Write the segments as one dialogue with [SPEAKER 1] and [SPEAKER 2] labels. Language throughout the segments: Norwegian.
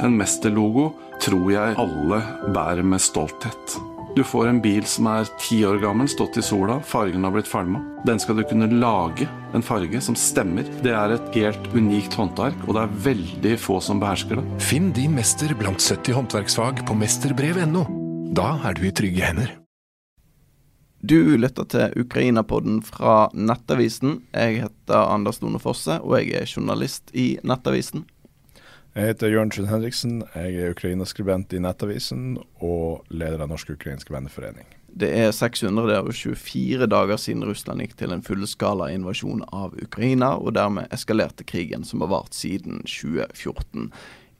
[SPEAKER 1] En mesterlogo tror jeg alle bærer med stolthet. Du får en bil som er ti år gammel, stått i sola, fargen har blitt falma. Den skal du kunne lage en farge som stemmer. Det er et helt unikt håndverk, og det er veldig få som behersker det.
[SPEAKER 2] Finn din mester blant 70 håndverksfag på mesterbrev.no. Da er du i trygge hender.
[SPEAKER 3] Du lytter til Ukraina-podden fra Nettavisen. Jeg heter Anders Lone Fosse, og jeg er journalist i Nettavisen.
[SPEAKER 4] Jeg heter Jørn Trund Henriksen. Jeg er ukrainaskribent i Nettavisen og leder av Norsk ukrainsk venneforening.
[SPEAKER 3] Det er 624 dager siden Russland gikk til en fullskala invasjon av Ukraina, og dermed eskalerte krigen som har vart siden 2014.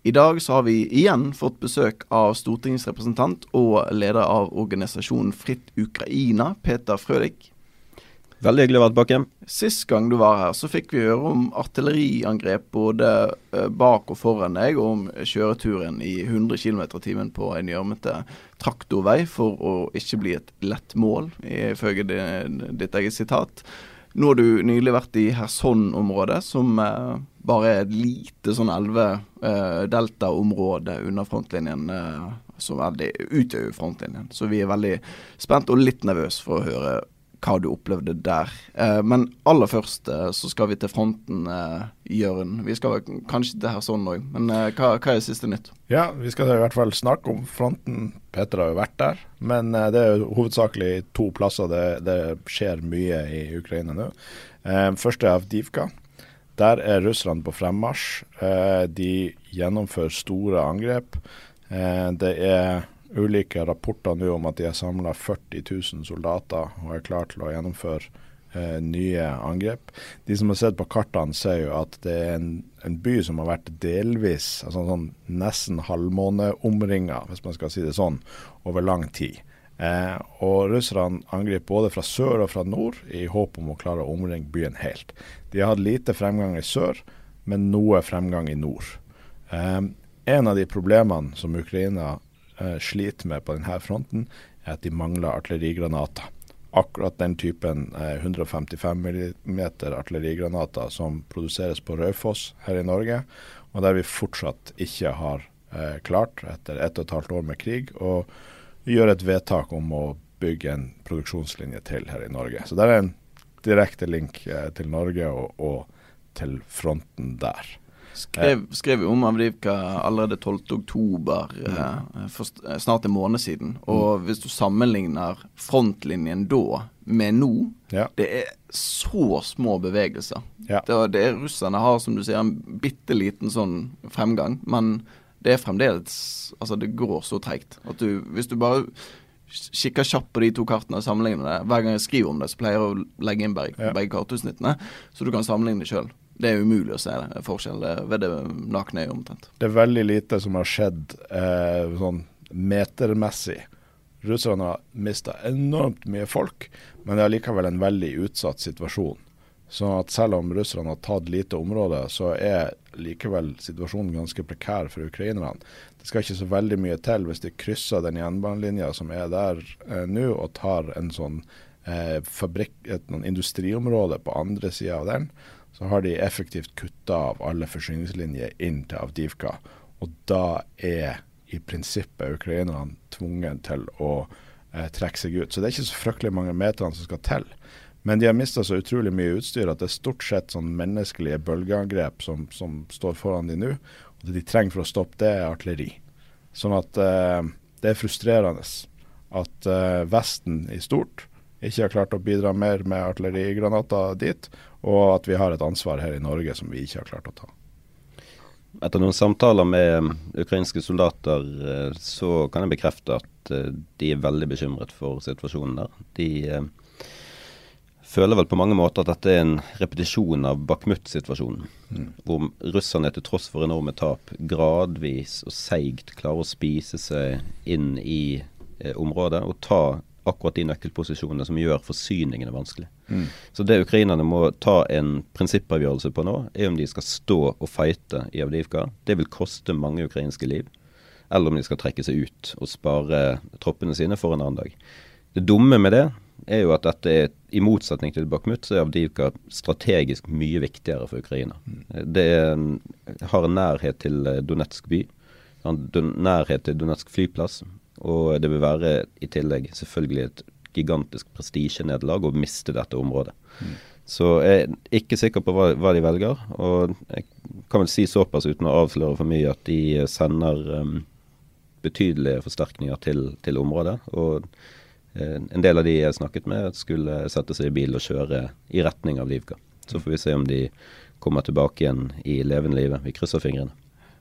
[SPEAKER 3] I dag så har vi igjen fått besøk av stortingsrepresentant og leder av organisasjonen Fritt Ukraina, Peter Frølich.
[SPEAKER 5] Veldig hyggelig å være tilbake.
[SPEAKER 3] Sist gang du var her, så fikk vi høre om artilleriangrep både eh, bak og foran deg, og om kjøreturen i 100 km i timen på en gjørmete traktorvei for å ikke bli et lett mål, ifølge ditt eget sitat. Nå har du nylig vært i Kherson-området, som eh, bare er et lite sånn elve-delta-område eh, under frontlinjen. som veldig utgjør frontlinjen. Så vi er veldig spent og litt nervøse for å høre hva du opplevde der. Eh, men aller først eh, så skal vi til fronten, eh, Jørund. Vi skal kanskje til Kherson òg, men eh, hva, hva, er siste nytt?
[SPEAKER 4] Ja, vi skal i hvert fall snakke om fronten. Peter har jo vært der. Men det er jo hovedsakelig to plasser det, det skjer mye i Ukraina nå. Eh, først er Avdivka. Der er russerne på fremmarsj. de gjennomfører store angrep. det er ulike rapporter nå om at de har samla 40 000 soldater og er klare til å gjennomføre eh, nye angrep. De som har sett på kartene, ser jo at det er en, en by som har vært delvis, altså sånn nesten halvmåneomringa, hvis man skal si det sånn, over lang tid. Eh, og russerne angriper både fra sør og fra nord i håp om å klare å omringe byen helt. De har hatt lite fremgang i sør, men noe fremgang i nord. Eh, en av de problemene som Ukraina sliter med på denne fronten, er at de mangler artillerigranater. Akkurat den typen 155 eh, mm artillerigranater som produseres på Raufoss her i Norge, og der vi fortsatt ikke har eh, klart, etter ett og et halvt år med krig, å gjøre et vedtak om å bygge en produksjonslinje til her i Norge. Så det er en direkte link eh, til Norge og, og til fronten der.
[SPEAKER 3] Skrev, skrev om Avdivka allerede 12.10, mm. eh, for snart en måned siden. Og mm. hvis du sammenligner frontlinjen da med nå, ja. det er så små bevegelser. Ja. Det, det er Russerne har, som du sier, en bitte liten sånn fremgang, men det er fremdeles Altså, det går så treigt at du Hvis du bare kikker kjapt på de to kartene og sammenligner det Hver gang jeg skriver om det, så pleier jeg å legge inn begge, ja. begge kartutsnittene, så du kan sammenligne det sjøl det er umulig å se det, forskjell ved det nakne øyet omtrent.
[SPEAKER 4] Det er veldig lite som har skjedd eh, sånn metermessig. Russerne har mista enormt mye folk, men det er likevel en veldig utsatt situasjon. Så at selv om russerne har tatt lite område, så er likevel situasjonen ganske prekær for ukrainerne. Det skal ikke så veldig mye til hvis de krysser den jernbanelinja som er der eh, nå, og tar en sånn eh, fabrikk, et industriområde på andre sida av den så har de effektivt kutta av alle forsyningslinjer inn til Avdivka. Og da er i prinsippet ukrainerne tvunget til å eh, trekke seg ut. Så det er ikke så fryktelig mange meterne som skal til. Men de har mista så utrolig mye utstyr at det er stort sett sånn menneskelige bølgeangrep som, som står foran de nå. Og det de trenger for å stoppe det, er artilleri. Sånn at eh, det er frustrerende at eh, Vesten i stort ikke har klart å bidra mer med artillerigranater dit, og at vi har et ansvar her i Norge som vi ikke har klart å ta.
[SPEAKER 5] Etter noen samtaler med ukrainske soldater, eh, så kan jeg bekrefte at eh, de er veldig bekymret for situasjonen der. De eh, føler vel på mange måter at dette er en repetisjon av Bakhmut-situasjonen. Mm. Hvor russerne til tross for enorme tap gradvis og seigt klarer å spise seg inn i eh, området og ta akkurat de nøkkelposisjonene som gjør forsyningene vanskelig. Mm. Så det ukrainerne må ta en prinsippavgjørelse på nå, er om de skal stå og fighte i Avdivka. Det vil koste mange ukrainske liv. Eller om de skal trekke seg ut og spare troppene sine for en annen dag. Det dumme med det er jo at dette er, i motsetning til Bakhmut, så er Avdivka strategisk mye viktigere for Ukraina. Mm. Det er, har en nærhet til Donetsk by. nærhet til Donetsk flyplass. Og det vil være i tillegg selvfølgelig et gigantisk prestisjenederlag å miste dette området. Mm. Så jeg er ikke sikker på hva, hva, de velger. Og jeg kan vel si såpass uten å avsløre for mye at de sender um, betydelige forsterkninger til, til området. Og uh, en del av de jeg snakket med, skulle sette seg i bil og kjøre i retning av Livka. Så får vi se om de kommer tilbake igjen i levende live. Vi krysser fingrene.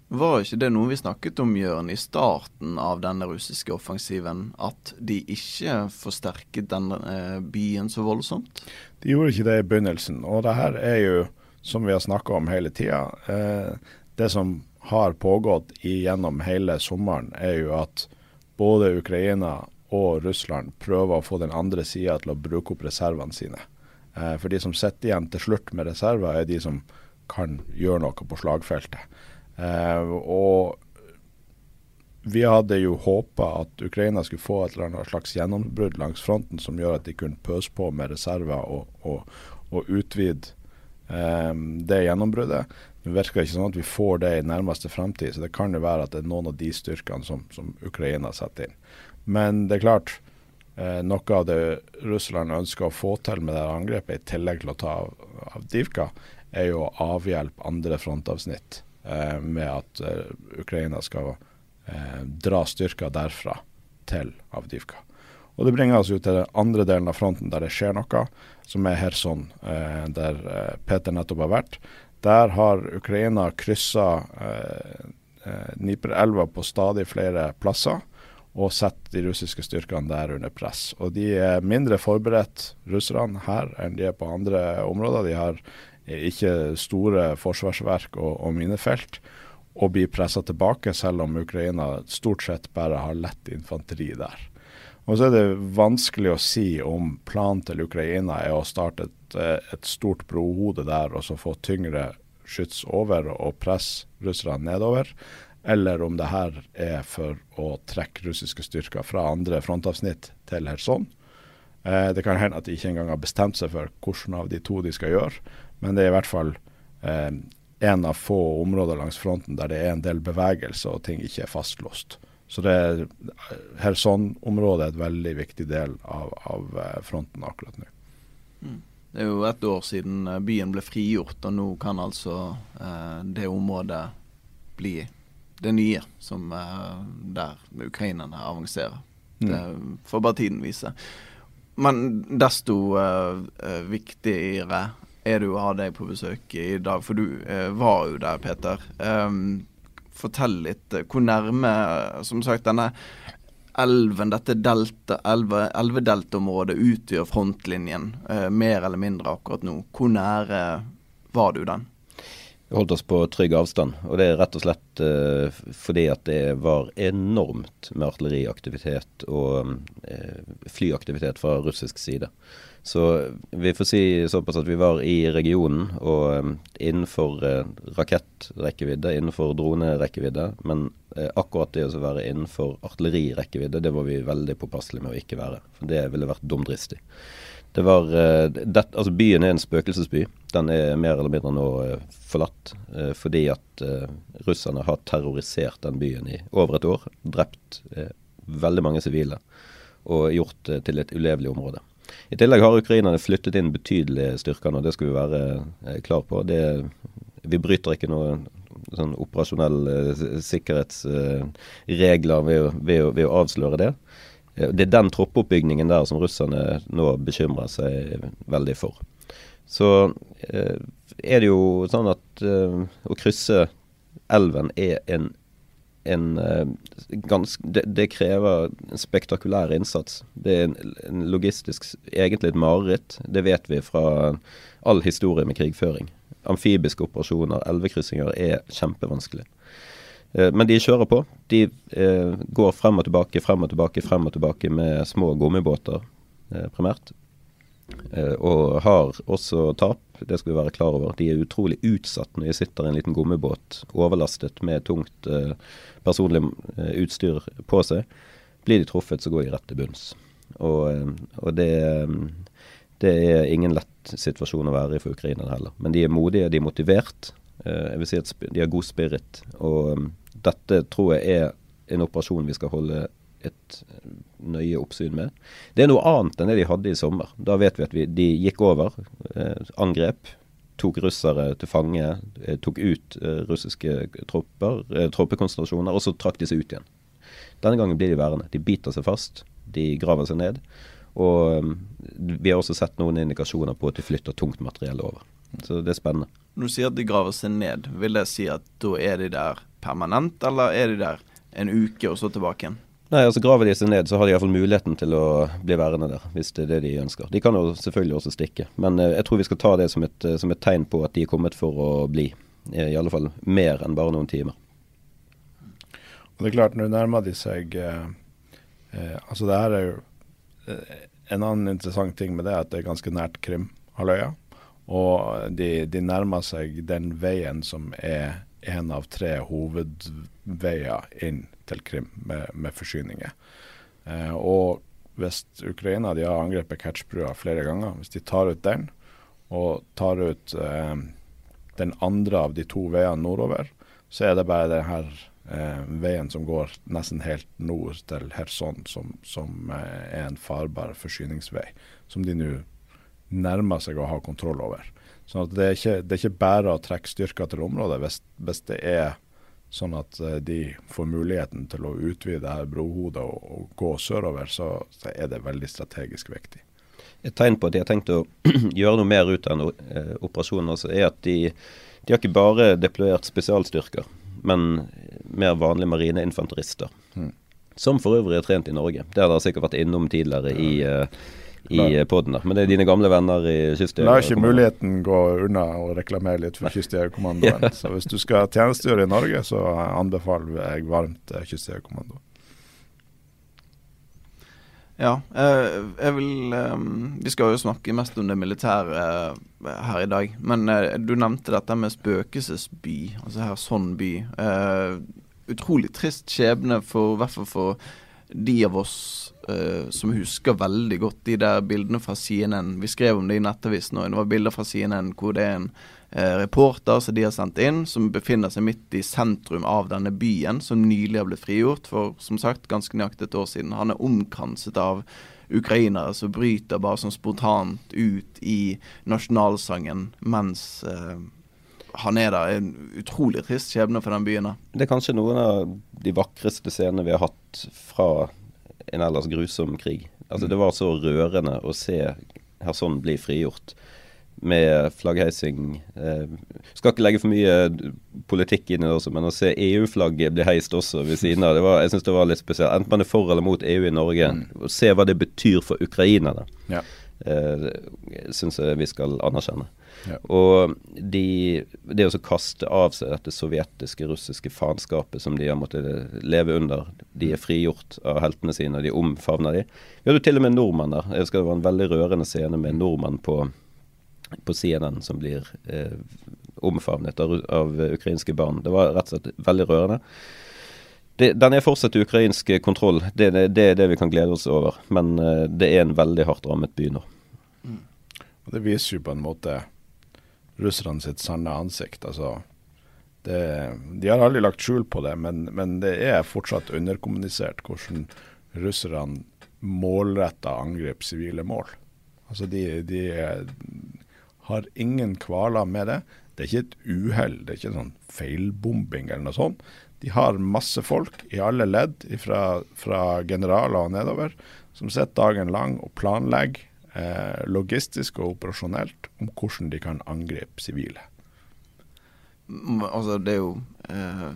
[SPEAKER 3] Var ikke det noe vi snakket om, Jørn, i starten av denne russiske offensiven? At de ikke forsterket denne eh, byen så voldsomt?
[SPEAKER 4] De gjorde ikke det i begynnelsen. Og det her er jo, som vi har snakka om hele tida, eh, det som har pågått gjennom hele sommeren, er jo at både Ukraina og Russland prøver å få den andre sida til å bruke opp reservene sine. Eh, for de som sitter igjen til slutt med reserver, er de som kan gjøre noe på slagfeltet. Eh, og vi hadde jo håpa at Ukraina skulle få et eller annet slags gjennombrudd langs fronten som gjør at de kunne pøse på med reserver og, og, og utvide eh, det gjennombruddet. Det virker ikke sånn at vi får det i nærmeste fremtid, så det kan jo være at det er noen av de styrkene som, som Ukraina setter inn. Men det er klart, eh, noe av det Russland ønsker å få til med det angrepet, i tillegg til å ta av, av Divka, er jo å avhjelpe andre frontavsnitt. Eh, med at eh, Ukraina skal eh, dra styrker derfra til Avdivka. Og Det bringer oss ut til den andre delen av fronten der det skjer noe, som er Kherson, der Peter nettopp har vært. Der har Ukraina kryssa Dniperelva på stadig flere plasser og setter de russiske styrkene der under press. Og De er mindre forberedt, russerne, her enn de er på andre områder. De har ikke store forsvarsverk og, og minefelt, og blir pressa tilbake, selv om Ukraina stort sett bare har lett infanteri der. Og så er det vanskelig å si om planen til Ukraina er å starte et, et stort brohode der og så få tyngre skyts over og presse russerne nedover, eller om det her er for å trekke russiske styrker fra andre frontavsnitt til Kherson. Eh, det kan hende at de ikke engang har bestemt seg for hvordan av de to de skal gjøre. Men det er i hvert fall eh, en av få områder langs fronten der det er en del bevegelse og ting ikke er fastlåst. Så det er Kherson-området er et veldig viktig del av, av eh, fronten akkurat nå.
[SPEAKER 3] Mm. Det er jo et år siden eh, byen ble frigjort, og nå kan altså eh, det området bli det nye som eh, der ukrainerne avanserer. Mm. Det får bare tiden vise. Men desto eh, viktigere er det jo å ha deg på besøk i dag, for du eh, var jo der, Peter. Um, fortell litt. Eh, hvor nærme, som sagt, denne elven, dette delta, elve, utgjør frontlinjen, eh, mer eller mindre akkurat nå. Hvor nære var du den?
[SPEAKER 5] Vi holdt oss på trygg avstand, og det er rett og slett eh, fordi at det var enormt med artilleriaktivitet og eh, flyaktivitet fra russisk side. Så vi får si såpass at vi var i regionen og um, innenfor uh, rakettrekkevidde, innenfor dronerekkevidde. Men uh, akkurat det å være innenfor artillerirekkevidde, det var vi veldig påpasselige med å ikke være. For det ville vært dumdristig. Det var, det, altså Byen er en spøkelsesby. Den er mer eller mindre nå forlatt. fordi at russerne har terrorisert den byen i over et år. Drept veldig mange sivile og gjort det til et ulevelig område. I tillegg har ukrainerne flyttet inn betydelige styrker nå, det skal vi være eh, klar på. Det, vi bryter ikke noe sånn operasjonelle eh, sikkerhetsregler ved, ved, ved, å avsløre det. Eh, det er den troppeoppbyggingen der som russerne nå bekymrer seg veldig for. Så eh, er det jo sånn at eh, å krysse elven er en en, eh, ganske, det, det, krever en spektakulær innsats. Det er en, en logistisk egentlig et mareritt. Det vet vi fra all historie med krigføring. Amfibiske operasjoner, elvekryssinger, er kjempevanskelig. Eh, men de kjører på. De eh, går frem og tilbake, frem og tilbake, frem og tilbake med små gummibåter, eh, primært. Og har også tap, det skal vi være klar over. De er utrolig utsatt når de sitter i en liten gummibåt overlastet med tungt eh, personlig eh, utstyr på seg. Blir de truffet, så går de rett til bunns. Og, eh, og det, det, er ingen lett situasjon å være i for ukrainerne heller. Men de er modige, de er motivert. jeg vil si at de har god spirit. Og um, dette tror jeg er en operasjon vi skal holde et nøye oppsyn med. Det er noe annet enn det de hadde i sommer. Da vet vi at vi, de gikk over, eh, angrep, tok russere til fange, eh, tok ut eh, russiske tropper, eh, troppekonsentrasjoner, og så trakk de seg ut igjen. Denne gangen blir de værende. De biter seg fast, de graver seg ned. Og um, vi har også sett noen indikasjoner på at de flytter tungt materiell over. Så det er spennende.
[SPEAKER 3] Når du sier at de graver seg ned, vil det si at da er de der permanent, eller er de der en uke og så tilbake igjen?
[SPEAKER 5] Nei, altså Graver de seg ned, så har de iallfall muligheten til å bli værende der, hvis det er det de ønsker. De kan jo selvfølgelig også stikke, men eh, jeg tror vi skal ta det som et, eh, som et, tegn på at de er kommet for å bli. I alle fall mer enn bare noen timer.
[SPEAKER 4] Og det er klart, nå nærmer de seg eh, eh, Altså det her er jo eh, En annen interessant ting med det er at det er ganske nært Krimhalvøya. Og de, de nærmer seg den veien som er en av tre hovedveier inn til Krim med, med forsyninger. Eh, og hvis Ukraina de har angrepet Kertsbrua flere ganger, hvis de tar ut den, og tar ut eh, den andre av de to veiene nordover, så er det bare denne eh, veien som går nesten helt nord til Kherson, som, som eh, er en farbar forsyningsvei, som de nå nærmer seg å ha kontroll over. Så det er, ikke, det er ikke bare å trekke styrker til området hvis, hvis det er sånn at eh, de får muligheten til å utvide her brohodet og, og, gå sørover, så, så, er det veldig strategisk viktig.
[SPEAKER 5] Et tegn på at de har tenkt å gjøre noe mer ut av eh, operasjonen, altså, er at de, de, har ikke bare deployert spesialstyrker, men mer vanlige marineinfanterister. Mm. Som for øvrig er trent i Norge. Det har dere sikkert vært innom tidligere i uh, i poden. Men det er dine gamle venner i Kystjegerkommandoen.
[SPEAKER 4] La ikke muligheten gå unna å reklamere litt for Kystjegerkommandoen. ja. Så hvis du skal tjenestegjøre i Norge, så anbefaler jeg varmt eh, Kystjegerkommandoen.
[SPEAKER 3] Ja, eh, jeg vil eh, Vi skal jo snakke mest om det militære her i dag. Men du nevnte dette med spøkelsesby, altså her sånn by. Utrolig trist skjebne for i hvert fall for de av oss uh, som husker veldig godt de der bildene fra CNN. Vi skrev om det i Nettavisen nå. Det var bilder fra CNN hvor det er en uh, reporter som de har sendt inn, som befinner seg midt i sentrum av denne byen, som nylig har blitt frigjort for som sagt ganske nøyaktig et år siden. Han er omkranset av ukrainere som bryter bare sånn spontant ut i nasjonalsangen mens uh, han er der. En utrolig trist skjebne for den byen.
[SPEAKER 5] Det er kanskje noen av de vakreste scenene vi har hatt fra en ellers grusom krig. Altså mm. Det var så rørende å se Kherson bli frigjort med flaggheising. Eh, skal ikke legge for mye politikk inn i det også, men å se EU-flagget bli heist også ved siden av, det var, jeg synes det var litt spesielt. Enten man er for eller mot EU i Norge, mm. og se hva det betyr for ukrainerne. Ja. Eh, syns jeg vi skal anerkjenne. Ja. Og de, det å kaste av seg dette sovjetiske, russiske faenskapet som de har måttet leve under De er frigjort av heltene sine, og de omfavner de. Vi hadde til og med nordmenn der. Jeg husker det var en veldig rørende scene med nordmenn på, på CNN som blir eh, omfavnet av, av, ukrainske barn. Det var rett og slett veldig rørende. Det, den er fortsatt ukrainsk kontroll, det, det, det, er det vi kan glede oss over. Men eh, det er en veldig hardt rammet by nå.
[SPEAKER 4] Mm. Og Det viser jo på en måte russerne sitt sanne ansikt. Altså, det, de har aldri lagt skjul på det, men, men det er fortsatt underkommunisert hvordan russerne målretta angriper sivile mål. Altså de, de, har ingen kvaler med det. Det er ikke et uhell, det er ikke sånn feilbombing eller noe sånt. De har masse folk i alle ledd, fra, fra generaler og nedover, som sitter dagen lang og planlegger eh, logistisk og operasjonelt om hvordan de kan angripe sivile.
[SPEAKER 3] Altså, det er jo eh,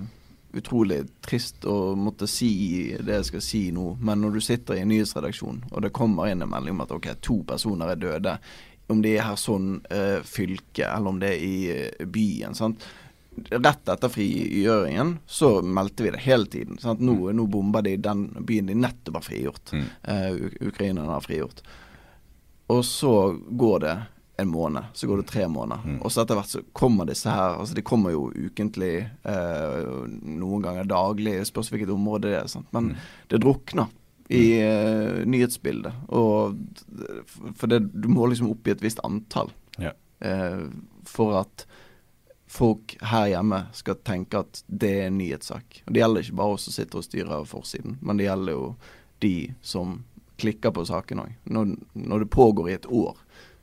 [SPEAKER 3] utrolig trist å måtte si det jeg skal si nå, men når du sitter i en nyhetsredaksjon, og det kommer inn en melding om at ok, to personer er døde, om det er her sånn eh, fylke, eller om det er i eh, byen. sant? Rett etter frigjøringen så meldte vi det hele tiden. Nå, mm. nå bomber de den byen de nettopp har frigjort. Mm. Uh, Ukrainerne har frigjort. Og så går det en måned, så går det tre måneder. Mm. Og så etter hvert så kommer disse her Altså de kommer jo ukentlig, eh, noen ganger daglig, spørs hvilket område det er. Sant? Men mm. det drukner i eh, nyhetsbildet. Og for det, du må liksom oppgi et visst antall
[SPEAKER 4] ja.
[SPEAKER 3] eh, for at folk her hjemme skal tenke at det er en nyhetssak. Og Det gjelder ikke bare oss som sitter og styrer forsiden, men det gjelder jo de som klikker på saken òg. Når, når, det pågår i et år,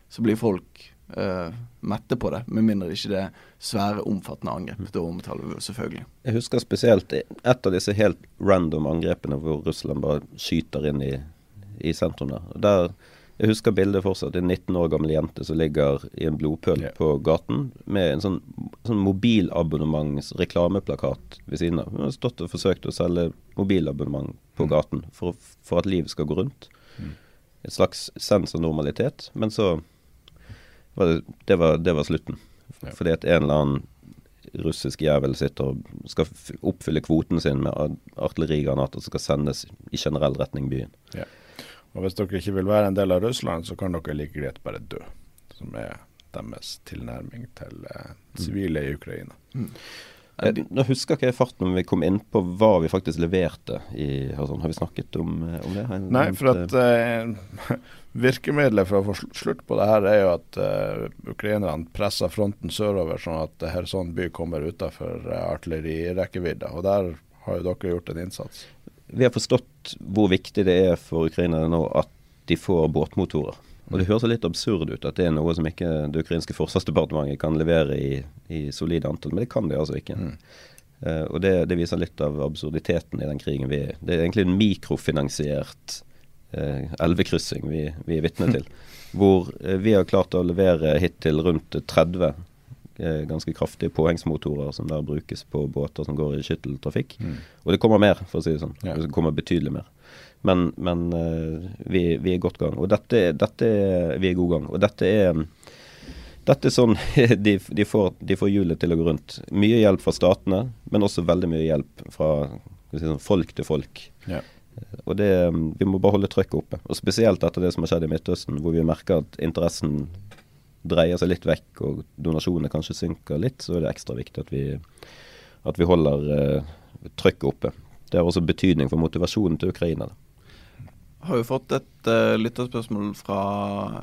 [SPEAKER 3] så blir folk uh, mette på det. Med mindre det ikke er svære, omfattende angrep. Da omtaler vi selvfølgelig.
[SPEAKER 5] Jeg husker spesielt et av disse helt random angrepene hvor Russland bare skyter inn i, i sentrum der. der jeg husker bildet fortsatt. En 19 år gammel jente som ligger i en blodpøl yeah. på gaten med en sånn, sånn mobilabonnements-reklameplakat ved siden av. Hun har stått og forsøkt å selge mobilabonnement på mm. gaten for, for, at livet skal gå rundt. Mm. Et slags sens av normalitet. Men så var det, det, var, det var slutten. Yeah. Fordi at en eller annen russisk jævel sitter og skal oppfylle kvoten sin med artillerigranater som skal sendes i generell retning byen.
[SPEAKER 4] Ja. Og hvis dere ikke vil være en del av Russland, så kan dere like greit bare dø. Som er deres tilnærming til eh, sivile i Ukraina. Mm.
[SPEAKER 5] Jeg, nå husker ikke jeg farten om vi kom inn på hva vi faktisk leverte i Hørsholm. Har vi snakket om, eh, om det?
[SPEAKER 4] Jeg, Nei, for at eh, virkemidlet for å få slutt på det her er jo at eh, ukrainerne presser fronten sørover, sånn at Kherson by kommer utenfor eh, artillerirekkevidde. Og der har jo dere gjort en innsats
[SPEAKER 5] vi har forstått hvor viktig det er for ukrainerne nå at de får båtmotorer. Og Det høres litt absurd ut at det er noe som ikke det ukrainske forsvarsdepartementet kan levere i, i solide antall, men det kan de altså ikke. Mm. Uh, og det, det, viser litt av absurditeten i den krigen vi er Det er egentlig en mikrofinansiert uh, elvekryssing vi, vi er vitne til. hvor uh, vi har klart å levere hittil rundt 30 Eh, ganske kraftige påhengsmotorer som der brukes på båter som går i skytteltrafikk. Mm. Og det kommer mer, for å si det sånn. Ja. Det kommer betydelig mer. Men, men uh, vi, vi, er godt gang. Og dette, dette vi er god gang. Og dette er dette er sånn de, de, får, de får hjulet til å gå rundt. Mye hjelp fra statene, men også veldig mye hjelp fra si sånn, folk til folk. Ja. Og det, Vi må bare holde trykket oppe. Og Spesielt etter det som har skjedd i Midtøsten, hvor vi merker at interessen dreier seg litt vekk og donasjonene kanskje synker litt, så er det ekstra viktig at vi, at vi holder uh, trykket oppe. Det har også betydning for motivasjonen til Ukraina.
[SPEAKER 3] Jeg har jo fått et uh, lytterspørsmål fra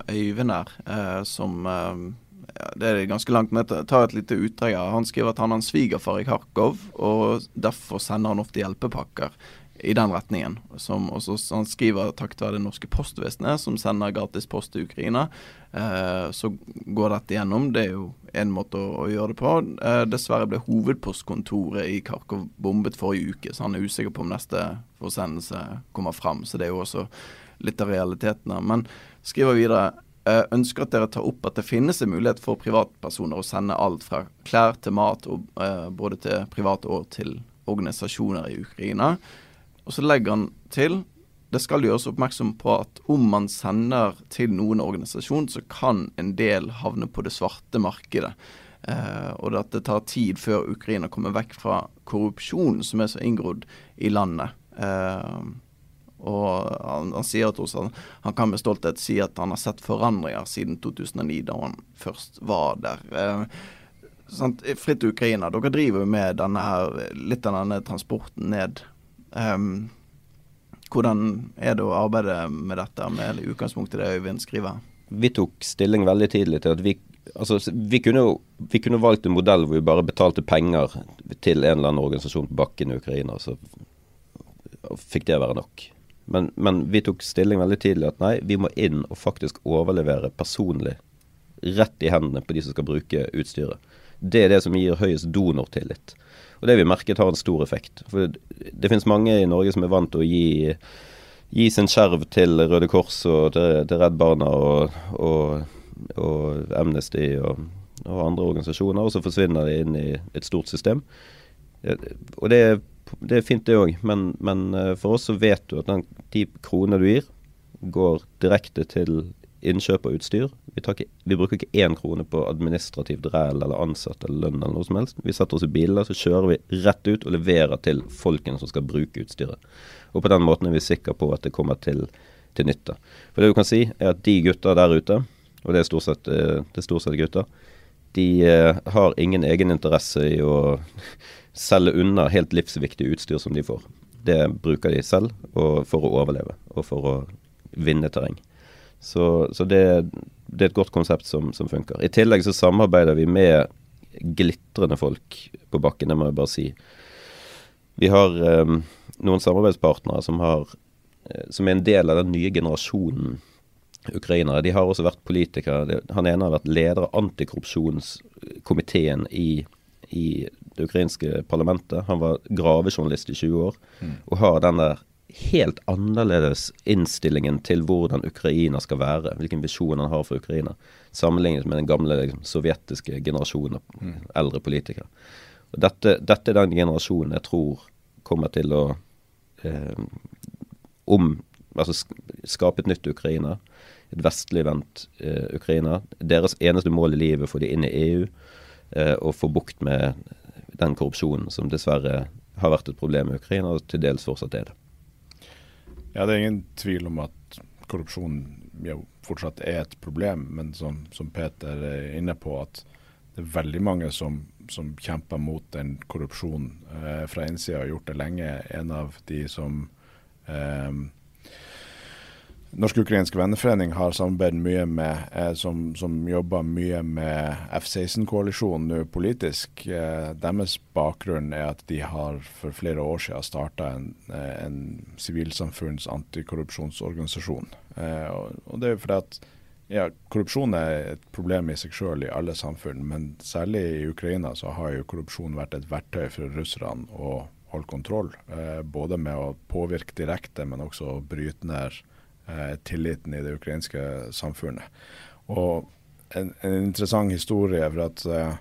[SPEAKER 3] Øyvind her, uh, som uh, ja, Det er ganske langt, men jeg tar et lite utdrag. Han skriver at han har en svigerfar i Kharkov, og derfor sender han ofte hjelpepakker i den retningen. Som også, han skriver takk til det norske postvesenet, som sender gratis post til Ukraina. Eh, så går dette gjennom. Det er jo en måte å, å gjøre det på. Eh, dessverre ble hovedpostkontoret i Kharkov bombet forrige uke, så han er usikker på om neste forsendelse kommer fram. Så det er jo også litt av realitetene. Men skriver videre eh, ønsker at dere tar opp at det finnes en mulighet for privatpersoner å sende alt fra klær til mat, og, eh, både til private og til organisasjoner i Ukraina. Og så legger han til det skal gjøres oppmerksom på at om man sender til noen organisasjon, så kan en del havne på det svarte markedet. Eh, og at det tar tid før Ukraina kommer vekk fra korrupsjonen som er så inngrodd i landet. Eh, og han, han, sier at også, han kan med stolthet si at han har sett forandringer siden 2009, da han først var der. Eh, sant? Fritt Ukraina, dere driver jo med denne her, litt av denne transporten ned Um, hvordan er det å arbeide med dette, med utgangspunkt i det Øyvind skriver?
[SPEAKER 5] Vi tok stilling veldig tidlig til at vi Altså, vi kunne, vi kunne valgt en modell hvor vi bare betalte penger til en eller annen organisasjon på bakken i Ukraina, så fikk det være nok. Men, men, vi tok stilling veldig tidlig at nei, vi må inn og faktisk overlevere personlig rett i hendene på de som skal bruke utstyret. Det er det som gir høyest donortillit. Og det vi merket har en stor effekt. For det finnes mange i Norge som er vant til å gi, gi sin skjerv til Røde Kors og til, til Redd Barna og, og, og Amnesty og, og, andre organisasjoner, og så forsvinner de inn i et stort system. Og det, det er fint, det òg, men, men, eh, for oss så vet du at den, de kronene du gir, går direkte til innkjøp av utstyr. Vi, ikke, vi, bruker ikke én krone på administrativt ræl eller ansatte eller lønn eller noe som helst. Vi setter oss i biler, så kjører vi rett ut og leverer til folkene som skal bruke utstyret. Og på den måten er vi sikre på at det kommer til, til nytte. For det du kan si, er at de gutta der ute, og det er stort sett, eh, det er stort sett gutter, de eh, har ingen egeninteresse i å selge unna helt livsviktig utstyr som de får. Det bruker de selv for å overleve og for å vinne terreng. Så, så det, det, er et godt konsept som, som, funker. I tillegg så samarbeider vi med glitrende folk på bakken, det må jeg bare si. Vi har um, noen samarbeidspartnere som, har, som er en del av den nye generasjonen ukrainere. De har også vært politikere. Han ene har vært leder av antikorrupsjonskomiteen i, i det ukrainske parlamentet. Han var gravejournalist i 20 år, mm. og har den der helt annerledes innstillingen til hvordan Ukraina skal være, hvilken visjon han har for Ukraina, sammenlignet med den gamle liksom, sovjetiske generasjonen av mm. eldre politikere. Og dette, dette, er den generasjonen jeg tror kommer til å eh, om, altså skape et nytt Ukraina. Et vestligvendt eh, Ukraina. Deres eneste mål i livet får de inn i EU eh, og få bukt med den korrupsjonen som dessverre har vært et problem i Ukraina, og til dels fortsatt er det.
[SPEAKER 4] Ja, det er ingen tvil om at korrupsjon jo fortsatt er et problem, men som, som Peter er inne på, at det er veldig mange som, som kjemper mot den korrupsjonen eh, fra innsida, har gjort det lenge. En av de som eh, Norsk-ukrainsk venneforening har samarbeidet mye med, eh, som, som, jobber mye med F-16-koalisjonen nå politisk. Eh, deres bakgrunn er at de har for flere år siden starta en, eh, en sivilsamfunns antikorrupsjonsorganisasjon. Eh, og, og, det er fordi at ja, Korrupsjon er et problem i seg selv i alle samfunn, men særlig i Ukraina så har jo korrupsjon vært et verktøy for russerne å holde kontroll. Eh, både med å påvirke direkte, men også å bryte ned tilliten i det ukrainske samfunnet. Og en, en interessant historie for at eh,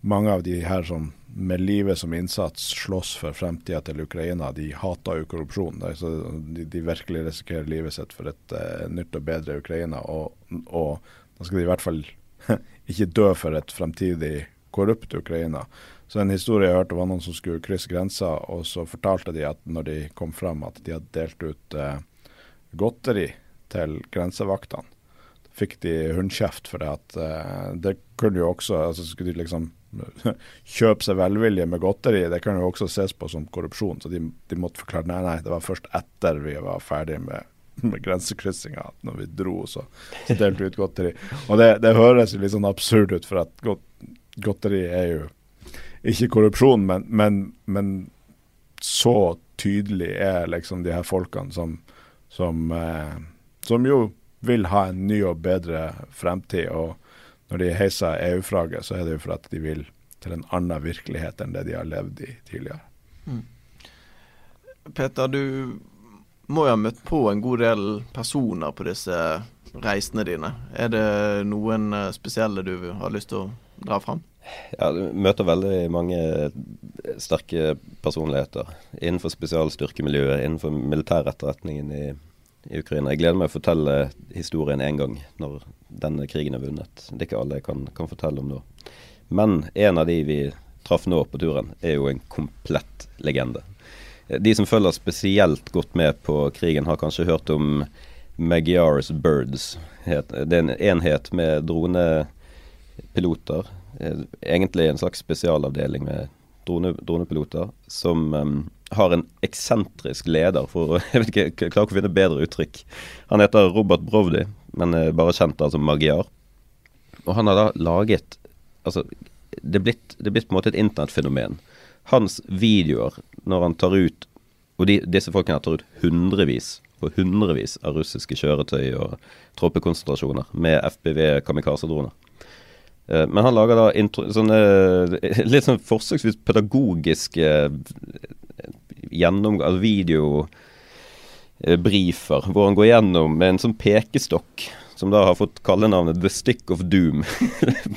[SPEAKER 4] mange av de her som med livet som innsats slåss for fremtida til Ukraina, de hater jo korrupsjon. De, de, virkelig risikerer livet sitt for et uh, nytt og bedre Ukraina. Og, og, da skal de i hvert fall ikke dø for et fremtidig korrupt Ukraina. Så en historie jeg hørte var noen som skulle krysse grensa, og så fortalte de at når de kom frem at de hadde delt ut uh, godteri til grensevaktene. Fikk de hundkjeft for det at uh, det kunne jo også altså Skulle de liksom kjøpe seg velvilje med godteri, det kan jo også ses på som korrupsjon. Så de, de måtte forklare nei, nei, det var først etter vi var ferdig med, med grensekryssinga, når vi dro, så, delte vi ut godteri. Og det, det, høres jo litt sånn absurd ut, for at godt, godteri er jo ikke korrupsjon, men, men, men så tydelig er liksom de her folkene som som, eh, som jo vil ha en ny og bedre fremtid. Og når de heiser EU-flagget, så er det jo for at de vil til en annen virkelighet enn det de har levd i tidligere. Mm.
[SPEAKER 3] Peter, du må jo ha møtt på en god del personer på disse reisene dine. Er det noen eh, spesielle du har lyst til å dra fram?
[SPEAKER 5] Ja, du møter veldig mange sterke personligheter innenfor spesialstyrkemiljøet, innenfor militæretterretningen i, i Ukraina. Jeg gleder meg å fortelle historien én gang når denne krigen er vunnet. Det er ikke alle jeg kan, kan fortelle om nå. Men en av de vi traff nå på turen, er jo en komplett legende. De som følger spesielt godt med på krigen, har kanskje hørt om Magyars Birds. Det er en enhet med dronepiloter egentlig en slags spesialavdeling med drone, dronepiloter som um, har en eksentrisk leder, for jeg vet ikke, jeg klarer ikke å finne bedre uttrykk. Han heter Robert Brovdi, men er bare kjent da som Magiar. Og han har da laget Altså, det er blitt, det er blitt på en måte et internettfenomen. Hans videoer når han tar ut Og de, disse folkene tar ut hundrevis på hundrevis av russiske kjøretøy og troppekonsentrasjoner med FPV kamikaze-droner. Eh, men han lager da intro, sånne litt sånn forsøksvis pedagogiske eh, gjennom, altså videobriefer, hvor han går gjennom med en sånn pekestokk, som da har fått kallenavnet The Stick of Doom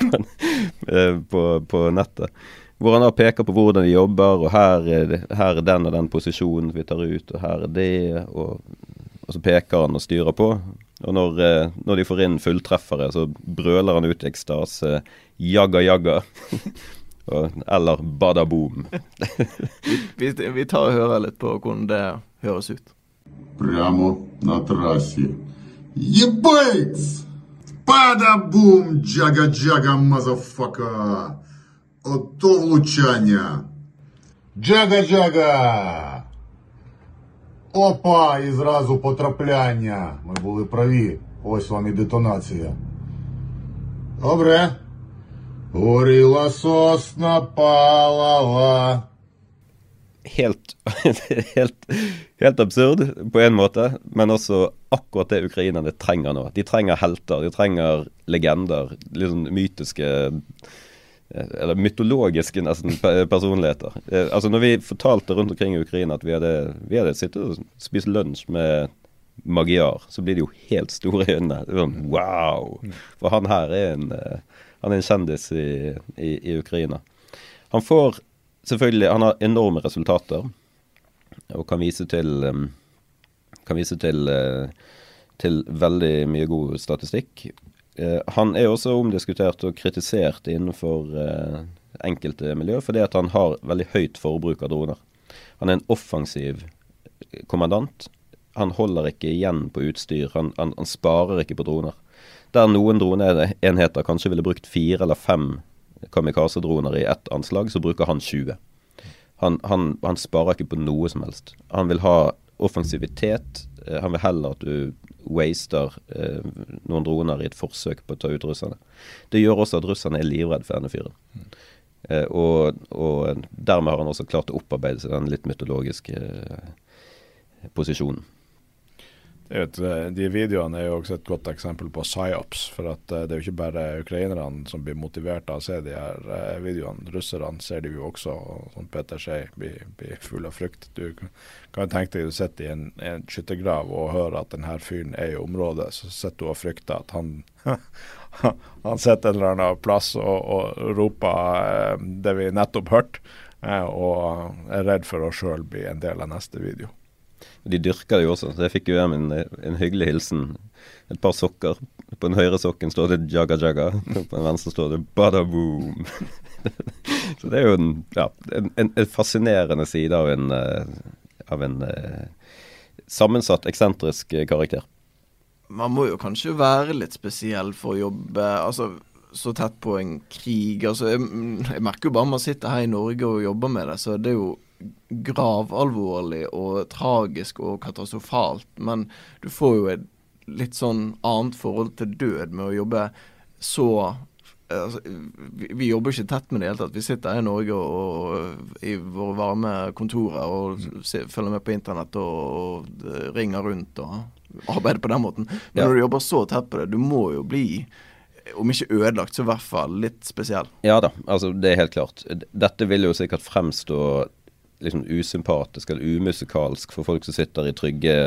[SPEAKER 5] eh, på, på, nettet. Hvor han da peker på hvordan de jobber, og her er, her er den og den posisjonen vi tar ut, og her er det, og, og så peker han og styrer på. Og når, eh, når, de får inn fulltreffere, så brøler han ut i ekstase 'jagga, jagga'. eller 'bada boom'.
[SPEAKER 3] vi, vi, tar og hører litt på hvordan det høres ut.
[SPEAKER 6] Прямо на трассе. Ебать! Бада-бум, джага-джага, мазафака! Ото влучання! Джага-джага! Опа! І зразу потрапляння. Ми були праві. Ось вам і детонація. Добре. Урила сосна палала.
[SPEAKER 5] Helt, helt, helt absurd på en måte, men også akkurat det ukrainerne trenger nå. De trenger helter, de trenger legender, litt sånn mytiske eller mytologiske nesten personligheter. Eh, altså Når vi fortalte rundt omkring i Ukraina at vi hadde, vi hadde sittet og spist lunsj med Magyar, så blir det jo helt store i øynene. Sånn, wow! For han her er en, eh, han er en kjendis i, i, i, Ukraina. Han får selvfølgelig Han har enorme resultater og kan vise til um, Kan vise til, til veldig mye god statistikk. Uh, han er også omdiskutert og kritisert innenfor uh, enkelte miljø fordi at han har veldig høyt forbruk av droner. Han er en offensiv kommandant han holder ikke igjen på utstyr. Han, han, han sparer ikke på droner. Der noen droneenheter kanskje ville brukt fire eller fem kamikaze-droner i ett anslag, så bruker han 20. Han, han, han, sparer ikke på noe som helst. Han vil ha offensivitet. Eh, han vil heller at du waster eh, noen droner i et forsøk på å ta ut russerne. Det gjør også at russerne er livredd for denne fyren. Eh, og, og, dermed har han også klart å opparbeide seg den litt mytologiske eh, posisjonen.
[SPEAKER 4] Et, eh, de videoene er jo også et godt eksempel på psyops. For at uh, det er jo ikke bare ukrainerne som blir motivert av å se de her uh, videoene. Russerne ser de jo også, og som Peter sier, blir, blir full av frykt. Du kan jo tenke deg du sitter i en, en skyttergrav og hører at denne fyren er i området. Så sitter du og frykter at han han sitter en eller annen plass og, og roper det vi nettopp hørte, og er redd for å sjøl bli en del av neste video.
[SPEAKER 5] De dyrker det jo også, så jeg fikk jo hjem en, en, hyggelig hilsen. Et par sokker. På den høyre sokken står det 'Jaga Jaga', på den venstre står det 'Bada Boom'. så det er jo en, ja, en, en fascinerende side av en, uh, av en uh, sammensatt, eksentrisk karakter.
[SPEAKER 3] Man må jo kanskje være litt spesiell for å jobbe altså, så tett på en krig. Altså, jeg, jeg merker jo bare man sitter her i Norge og jobber med det, så det er jo gravalvorlig og tragisk og katastrofalt, men du får jo et litt sånn annet forhold til død med å jobbe så altså, vi, vi, jobber ikke tett med det i hele tatt. Vi sitter her i Norge og, og i våre varme kontorer og se, følger med på internett og, og, ringer rundt og arbeider på den måten. Men ja. når du jobber så tett på det, du må jo bli om ikke ødelagt, så i hvert fall litt spesiell.
[SPEAKER 5] Ja da, altså det er helt klart. Dette vil jo sikkert fremstå liksom usympatisk eller umusikalsk for folk som sitter i trygge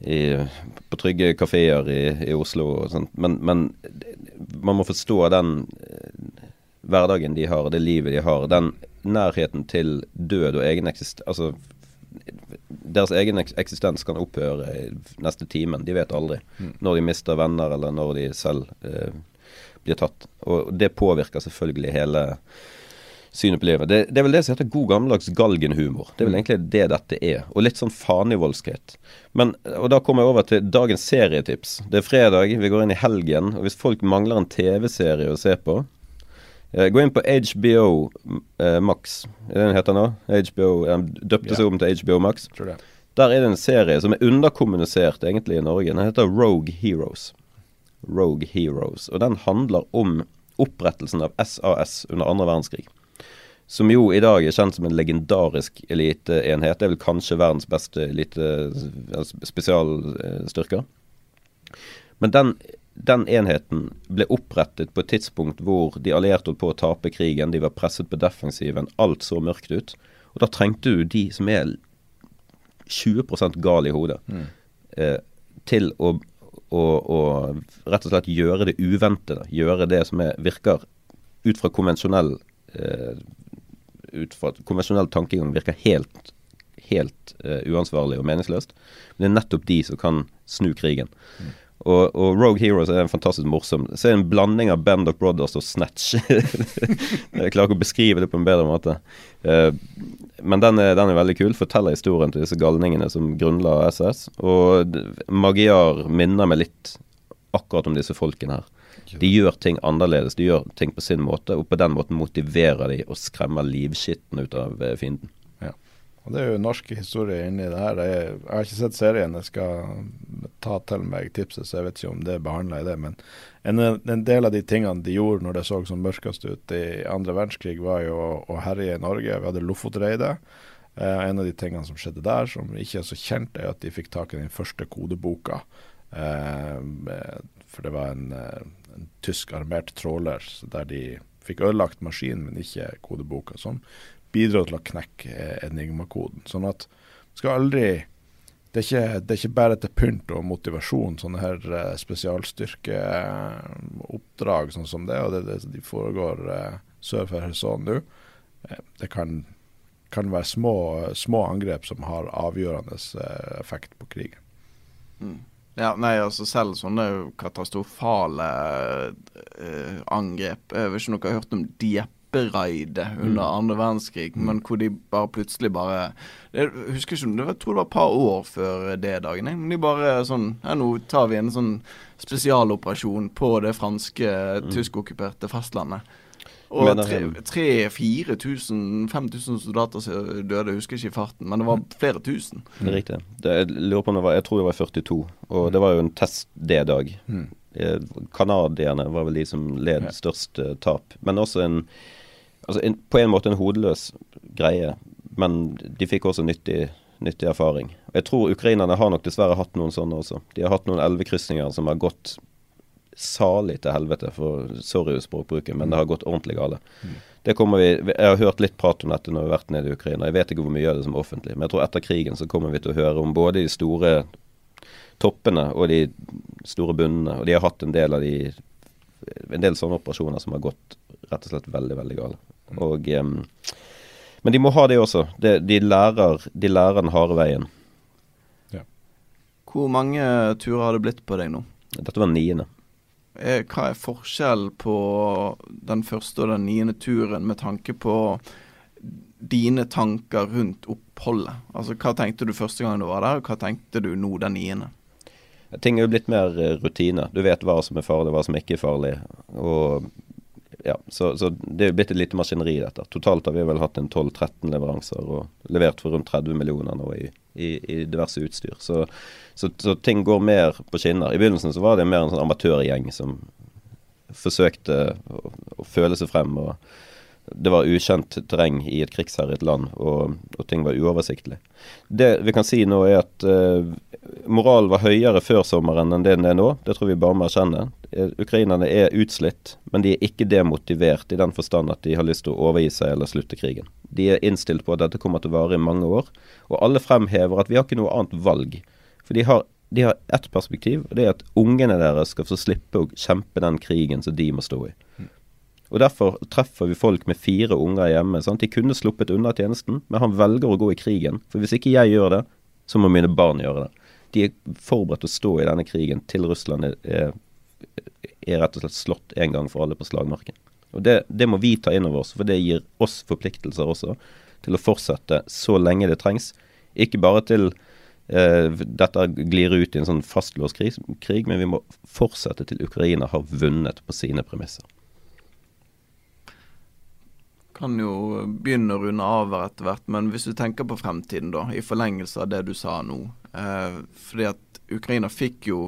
[SPEAKER 5] i, på trygge kafeer i, i, Oslo og sånt. Men, men, man må forstå den eh, hverdagen de har, det livet de har. Den nærheten til død og egen eksistens Altså, deres egen eksistens kan opphøre i neste timen. De vet aldri mm. når de mister venner, eller når de selv eh, blir tatt. Og det påvirker selvfølgelig hele synet på livet. Det, det, er vel det som heter god gammeldags galgenhumor. Det er vel mm. egentlig det dette er. Og litt sånn fanivoldskhet. Men, og da kommer jeg over til dagens serietips. Det er fredag, vi går inn i helgen. Og hvis folk mangler en TV-serie å se på eh, Gå inn på HBO eh, Max. Er det den heter nå? HBO, Den døpte seg om til HBO Max. Der er det en serie som er underkommunisert egentlig i Norge. Den heter Rogue Heroes. Rogue Heroes. Og den handler om opprettelsen av SAS under andre verdenskrig som jo i dag er kjent som en legendarisk eliteenhet. Det er vel kanskje verdens beste elite spesialstyrker. Men den, den, enheten ble opprettet på et tidspunkt hvor de allierte holdt på å tape krigen. De var presset på defensiven. Alt så mørkt ut. Og da trengte du de som er 20 gal i hodet, mm. eh, til å, å, å, rett og slett gjøre det uventede. Gjøre det som er, virker ut fra konvensjonell eh, ut fra at konvensjonell tankegang virker helt, helt uh, uansvarlig og meningsløst. Men det er nettopp de som kan snu krigen. Mm. Og, og, Rogue Heroes er en fantastisk morsom. Så er det en blanding av Band of Brothers og Snatch. jeg klarer ikke å beskrive det på en bedre måte. Uh, men den er, den er, veldig kul. Forteller historien til disse galningene som grunnla SS. Og Magiar minner meg litt akkurat om disse folkene her. De gjør ting annerledes, de gjør ting på sin måte, og på den måten motiverer de og skremmer livskitten ut av eh, fienden.
[SPEAKER 4] Ja. Og Det er jo norsk historie inni det her. Jeg, har ikke sett serien, jeg skal ta til meg tipset, så jeg vet ikke om det er behandla i det. Men en, en, del av de tingene de gjorde når det så som mørkest ut i andre verdenskrig, var jo å, å herje i Norge. Vi hadde Lofotreidet. Eh, en av de tingene som skjedde der, som ikke er så kjent, er at de fikk tak i den første kodeboka. Eh, for det var en, eh, en tysk armert tråler der de fikk ødelagt maskinen, men ikke kodeboka, som bidro til å knekke eh, enigmakoden. Sånn at skal aldri det er, ikke, det er ikke bare til pynt og motivasjon, sånne her uh, spesialstyrkeoppdrag sånn som det, og det, det de foregår sør for Kherson nå. Det kan, kan være små, små, angrep som har avgjørende effekt på krigen.
[SPEAKER 3] Mm. Ja, nei, altså selv sånne katastrofale angrep Jeg vet ikke om dere har hørt om Dieppe kjemperaidet under mm. andre verdenskrig, mm. men hvor de bare plutselig bare Jeg husker ikke, jeg tror det var et par år før det dagen. Men de bare sånn Ja, nå tar vi en sånn spesialoperasjon på det franske, mm. tyskokkuperte fastlandet. Og 3000-5000 soldater døde, jeg husker ikke i farten, men det var flere tusen.
[SPEAKER 5] Det er riktig. Det, jeg lurer på om det var, jeg tror det var 42, og det var jo en test det dag. Mm. Canadierne var vel de som led størst uh, tap, men også en altså en, På en måte en hodeløs greie, men de fikk også nyttig, nyttig erfaring. Jeg tror ukrainerne har nok dessverre hatt noen sånne også. De har hatt noen elvekrysninger som har gått salig til helvete, for sorry språkbruket, men det har gått ordentlig gale. Mm. Det kommer vi, Jeg har hørt litt prat om dette når vi har vært nede i Ukraina. Jeg vet ikke hvor mye av det som er offentlig, men jeg tror etter krigen så kommer vi til å høre om både de store toppene og de store bunnene. Og de har hatt en del av de en del sånne operasjoner som har gått rett og slett veldig, veldig gale. Og, um, men de må ha det også. De, de, lærer, de lærer, den harde veien.
[SPEAKER 3] Ja. Hvor mange turer har det blitt på deg nå?
[SPEAKER 5] Dette var niende.
[SPEAKER 3] Eh, hva er forskjell på den første og den niende turen med tanke på dine tanker rundt oppholdet? Altså Hva tenkte du første gang du var der, og hva tenkte du nå den niende?
[SPEAKER 5] Ting er jo blitt mer eh, rutine. Du vet hva som er farlig, hva som ikke er farlig. Og ja, så, så, det er jo blitt et lite maskineri, dette. Totalt har vi vel hatt en 12-13 leveranser og levert for rundt 30 millioner nå i, i, i diverse utstyr. Så, så, så, ting går mer på skinner. I begynnelsen så var det mer en sånn amatørgjeng som forsøkte å, å føle seg frem. og det var ukjent terreng i et krigsherjet land, og, og, ting var uoversiktlig. Det vi kan si nå, er at uh, moralen var høyere før sommeren enn det den er nå. Det tror vi bare må erkjenne. Uh, ukrainerne er utslitt, men de er ikke demotivert i den forstand at de har lyst til å overgi seg eller slutte krigen. De er innstilt på at dette kommer til å vare i mange år, og alle fremhever at vi har ikke noe annet valg. For de har, de har ett perspektiv, og det er at ungene deres skal få slippe å kjempe den krigen som de må stå i. Og Derfor treffer vi folk med fire unger hjemme. Sant? De kunne sluppet unna tjenesten, men han velger å gå i krigen. For hvis ikke jeg gjør det, så må mine barn gjøre det. De er forberedt til å stå i denne krigen til Russland er, er rett og slett slått en gang for alle på slagmarken. Og det, det må vi ta inn over oss, for det gir oss forpliktelser også til å fortsette så lenge det trengs. Ikke bare til dette glir ut i en sånn fastlåst krig, krig, men vi må fortsette til Ukraina har vunnet på sine premisser
[SPEAKER 3] kan jo begynne å runde av etter hvert, men hvis du tenker på fremtiden, da, i forlengelse av det du sa nå. Eh, fordi at Ukraina fikk jo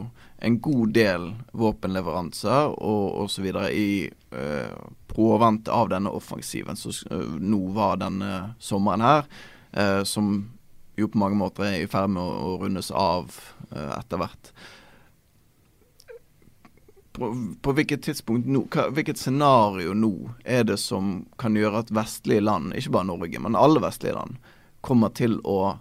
[SPEAKER 3] en god del våpenleveranser og osv. i eh, påvente av denne offensiven som eh, nå var denne sommeren her, eh, som jo på mange måter er i ferd med å, å rundes av eh, etter hvert på, på, hvilket tidspunkt nå, hva, hvilket scenario nå er det som kan gjøre at vestlige land, ikke bare Norge, men alle vestlige land, kommer til å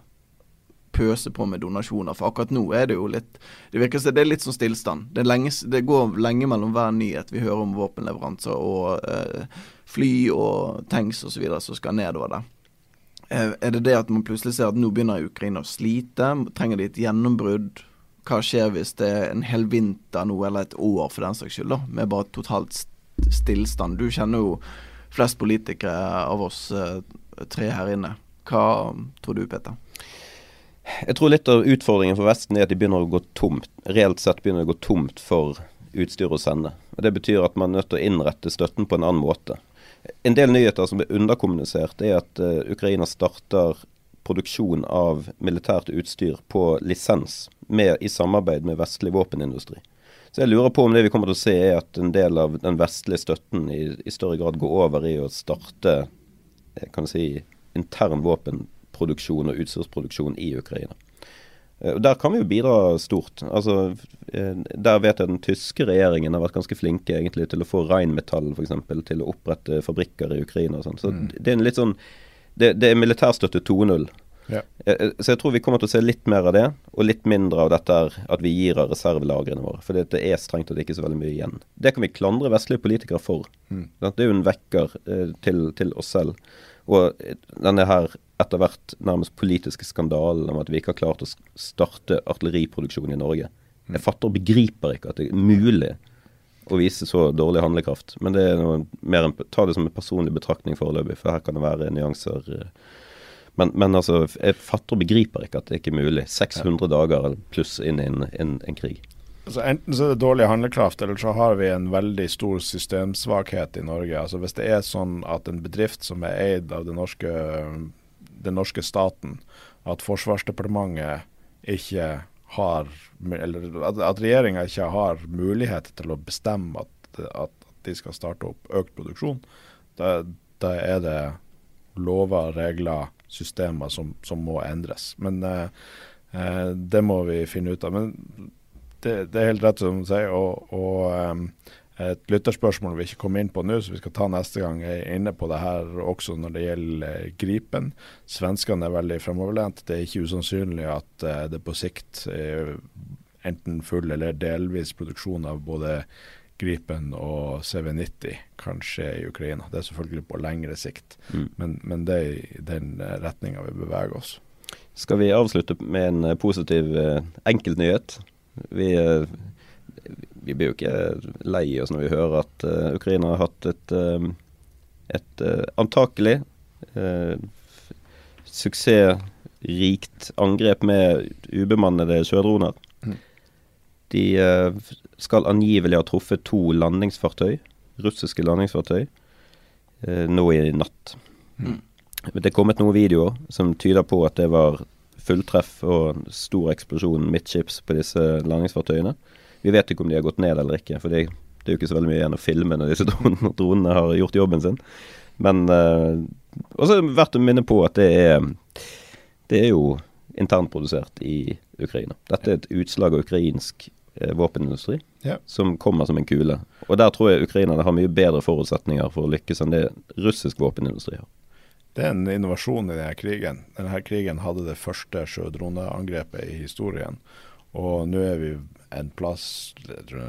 [SPEAKER 3] pøse på med donasjoner? For akkurat nå er det jo litt Det virker som det er litt sånn stillstand. Det, lenge, det, går lenge mellom hver nyhet vi hører om våpenleveranser og eh, fly og tanks osv. som skal nedover der. Eh, er det det at man plutselig ser at nå begynner Ukraina å slite? Trenger de et gjennombrudd? hva skjer hvis det er en hel vinter nå, eller et år for den saks skyld, da, med bare totalt stillstand? Du kjenner jo flest politikere av oss eh, tre her inne. Hva tror du, Peter?
[SPEAKER 5] Jeg tror litt av utfordringen for Vesten er at de begynner å gå tomt, reelt sett begynner å gå tomt for utstyr å sende. Og Det betyr at man er nødt til å innrette støtten på en annen måte. En del nyheter som er underkommunisert, er at uh, Ukraina starter produksjon av militært utstyr på lisens med, i samarbeid med vestlig våpenindustri. Så jeg lurer på om det vi kommer til å se er at en del av den vestlige støtten i, i større grad går over i å starte eh, kan si, intern våpenproduksjon og utstyrsproduksjon i Ukraina. Eh, Der kan vi jo bidra stort. Altså, eh, der vet jeg den tyske regjeringen har vært ganske flinke egentlig til å få Rheinmetall f.eks. til å opprette fabrikker i Ukraina. og sånn. Så mm. det er en litt sånn det, det er militærstøtte 2.0. Ja. Eh, så jeg tror vi kommer til å se litt mer av det, og litt mindre av dette at vi gir av reservelagrene våre. For det er strengt tatt ikke så veldig mye igjen. Det kan vi klandre vestlige politikere for. Mm. Det er jo en vekker til, til, oss selv. Og eh, denne her etter hvert nærmest politiske skandalen om at vi ikke har klart å starte artilleriproduksjon i Norge. Mm. Jeg fatter og begriper ikke at det er mulig å vise så dårlig handlekraft. Men det er mer en, ta det som en personlig betraktning foreløpig, for her kan det være nyanser. Eh, men, men, altså, jeg fatter og begriper ikke at det ikke er mulig. 600 dager pluss inn i en, en, en krig.
[SPEAKER 4] Altså enten så er det dårlig handlekraft, eller så har vi en veldig stor systemsvakhet i Norge. Altså Hvis det er sånn at en bedrift som er eid av den norske, den norske staten, at Forsvarsdepartementet ikke har Eller at, at regjeringa ikke har mulighet til å bestemme at, at, de skal starte opp økt produksjon, da, da er det lover, regler, systemer som, som må endres. Men eh, eh, det må vi finne ut av. Men det, det er helt rett som du sier. og, og um, et lytterspørsmål vi ikke kom inn på nå, så vi skal ta neste gang, er inne på det her også når det gjelder Gripen. Svenskene er veldig fremoverlent. Det er ikke usannsynlig at uh, det på sikt er enten full eller delvis produksjon av både Gripen og CV90 kan skje i Ukraina. Det er selvfølgelig på lengre sikt, mm. men, men, det er i den eh, retninga vi beveger oss.
[SPEAKER 5] Skal vi avslutte med en eh, positiv enkeltnyhet? Vi, uh, vi blir jo ikke lei oss når vi hører at uh, Ukraina har hatt et, et antakelig suksessrikt angrep med ubemannede sjødroner. Mm. De skal angivelig ha truffet to landingsfartøy, russiske landingsfartøy, eh, nå i natt. Mm. Det er kommet noen videoer som tyder på at det var fulltreff og stor eksplosjon midtskips på disse landingsfartøyene. Vi vet ikke om de har gått ned eller ikke, for det, det er jo ikke så veldig mye igjen å filme når disse dronene, dronene har gjort jobben sin. Men eh, også verdt å minne på at det er, det er jo internprodusert i Ukraina. Dette er et utslag av ukrainsk Eh, våpenindustri ja. som kommer som en kule. Og der tror jeg ukrainerne har mye bedre forutsetninger for å lykkes enn det russisk våpenindustri har.
[SPEAKER 4] Det er en innovasjon i denne krigen. Denne krigen hadde det første sjødroneangrepet i historien. Og nå er vi en plass,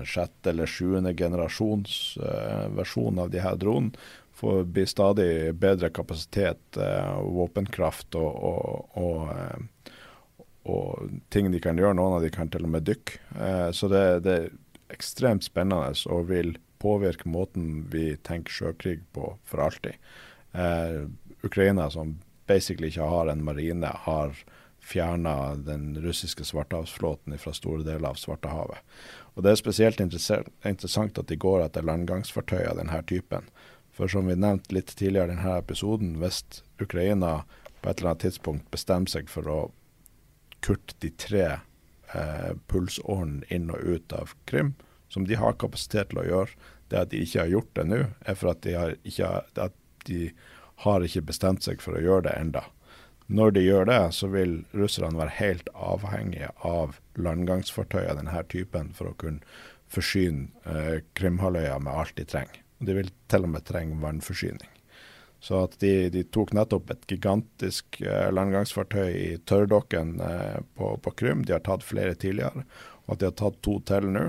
[SPEAKER 4] sjette eller sjuende generasjons uh, versjon av de her dronene. Får bli stadig bedre kapasitet, uh, våpenkraft og, og, og uh, og ting de kan gjøre. Noen av de kan til og med dykke. Eh, så det, det, er ekstremt spennende og vil påvirke måten vi tenker sjøkrig på for alltid. Eh, Ukraina, som basically ikke har en marine, har fjerna den russiske svartehavsflåten fra store deler av Svartehavet. Og Det er spesielt interessant at de går etter landgangsfartøy av denne typen. For som vi nevnte litt tidligere i denne episoden, hvis Ukraina på et eller annet tidspunkt bestemmer seg for å kutte de tre eh, pulsårene inn og ut av Krim, som de har kapasitet til å gjøre. Det at de ikke har gjort det nå, er for at de har ikke, at de har ikke bestemt seg for å gjøre det enda. Når de gjør det, så vil russerne være helt avhengige av landgangsfartøy av denne typen for å kunne forsyne eh, Krimhalvøya med alt de trenger. De vil til og med trenge vannforsyning. Så at de, de, tok nettopp et gigantisk eh, landgangsfartøy i tørrdokken eh, på, på Krim, De har tatt flere tidligere. Og at de har tatt to til nå,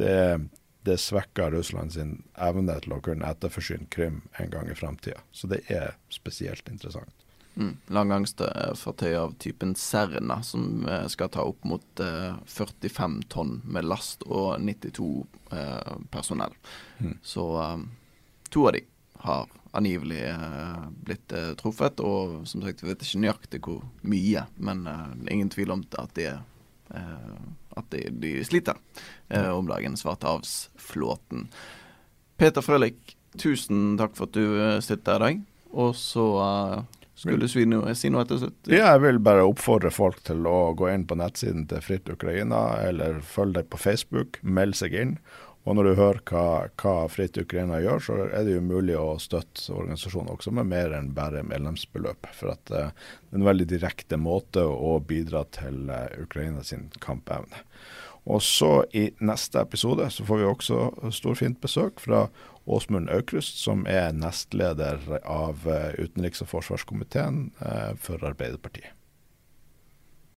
[SPEAKER 4] det, det svekker Russland sin evne til å kunne etterforsyne Krim en gang i framtida. Så det er spesielt interessant.
[SPEAKER 3] Mm. Landgangsfartøy av typen Serna, som eh, skal ta opp mot eh, 45 tonn med last og 92 eh, personell. Mm. Så eh, to av de har angivelig eh, blitt eh, truffet. Og som sagt, vi vet ikke nøyaktig hvor mye, men eh, er ingen tvil om at de, at de, de sliter om dagen, Svartehavsflåten. Peter Frølik, tusen takk for at du sitter her i dag. Og så Skulle du si noe, si noe til slutt?
[SPEAKER 4] Ja, jeg vil bare oppfordre folk til å gå inn på nettsiden til Fritt Ukraina, eller følge deg på Facebook, meld seg inn. Og når du hører hva, hva Fritt Ukraina gjør, så er det jo mulig å støtte organisasjonen også med mer enn bare medlemsbeløp. For at uh, det er en veldig direkte måte å bidra til uh, Ukraina sin kampevne. Og så i neste episode så får vi også storfint besøk fra Åsmund Aukrust, som er nestleder av eh, utenriks- og forsvarskomiteen for Arbeiderpartiet.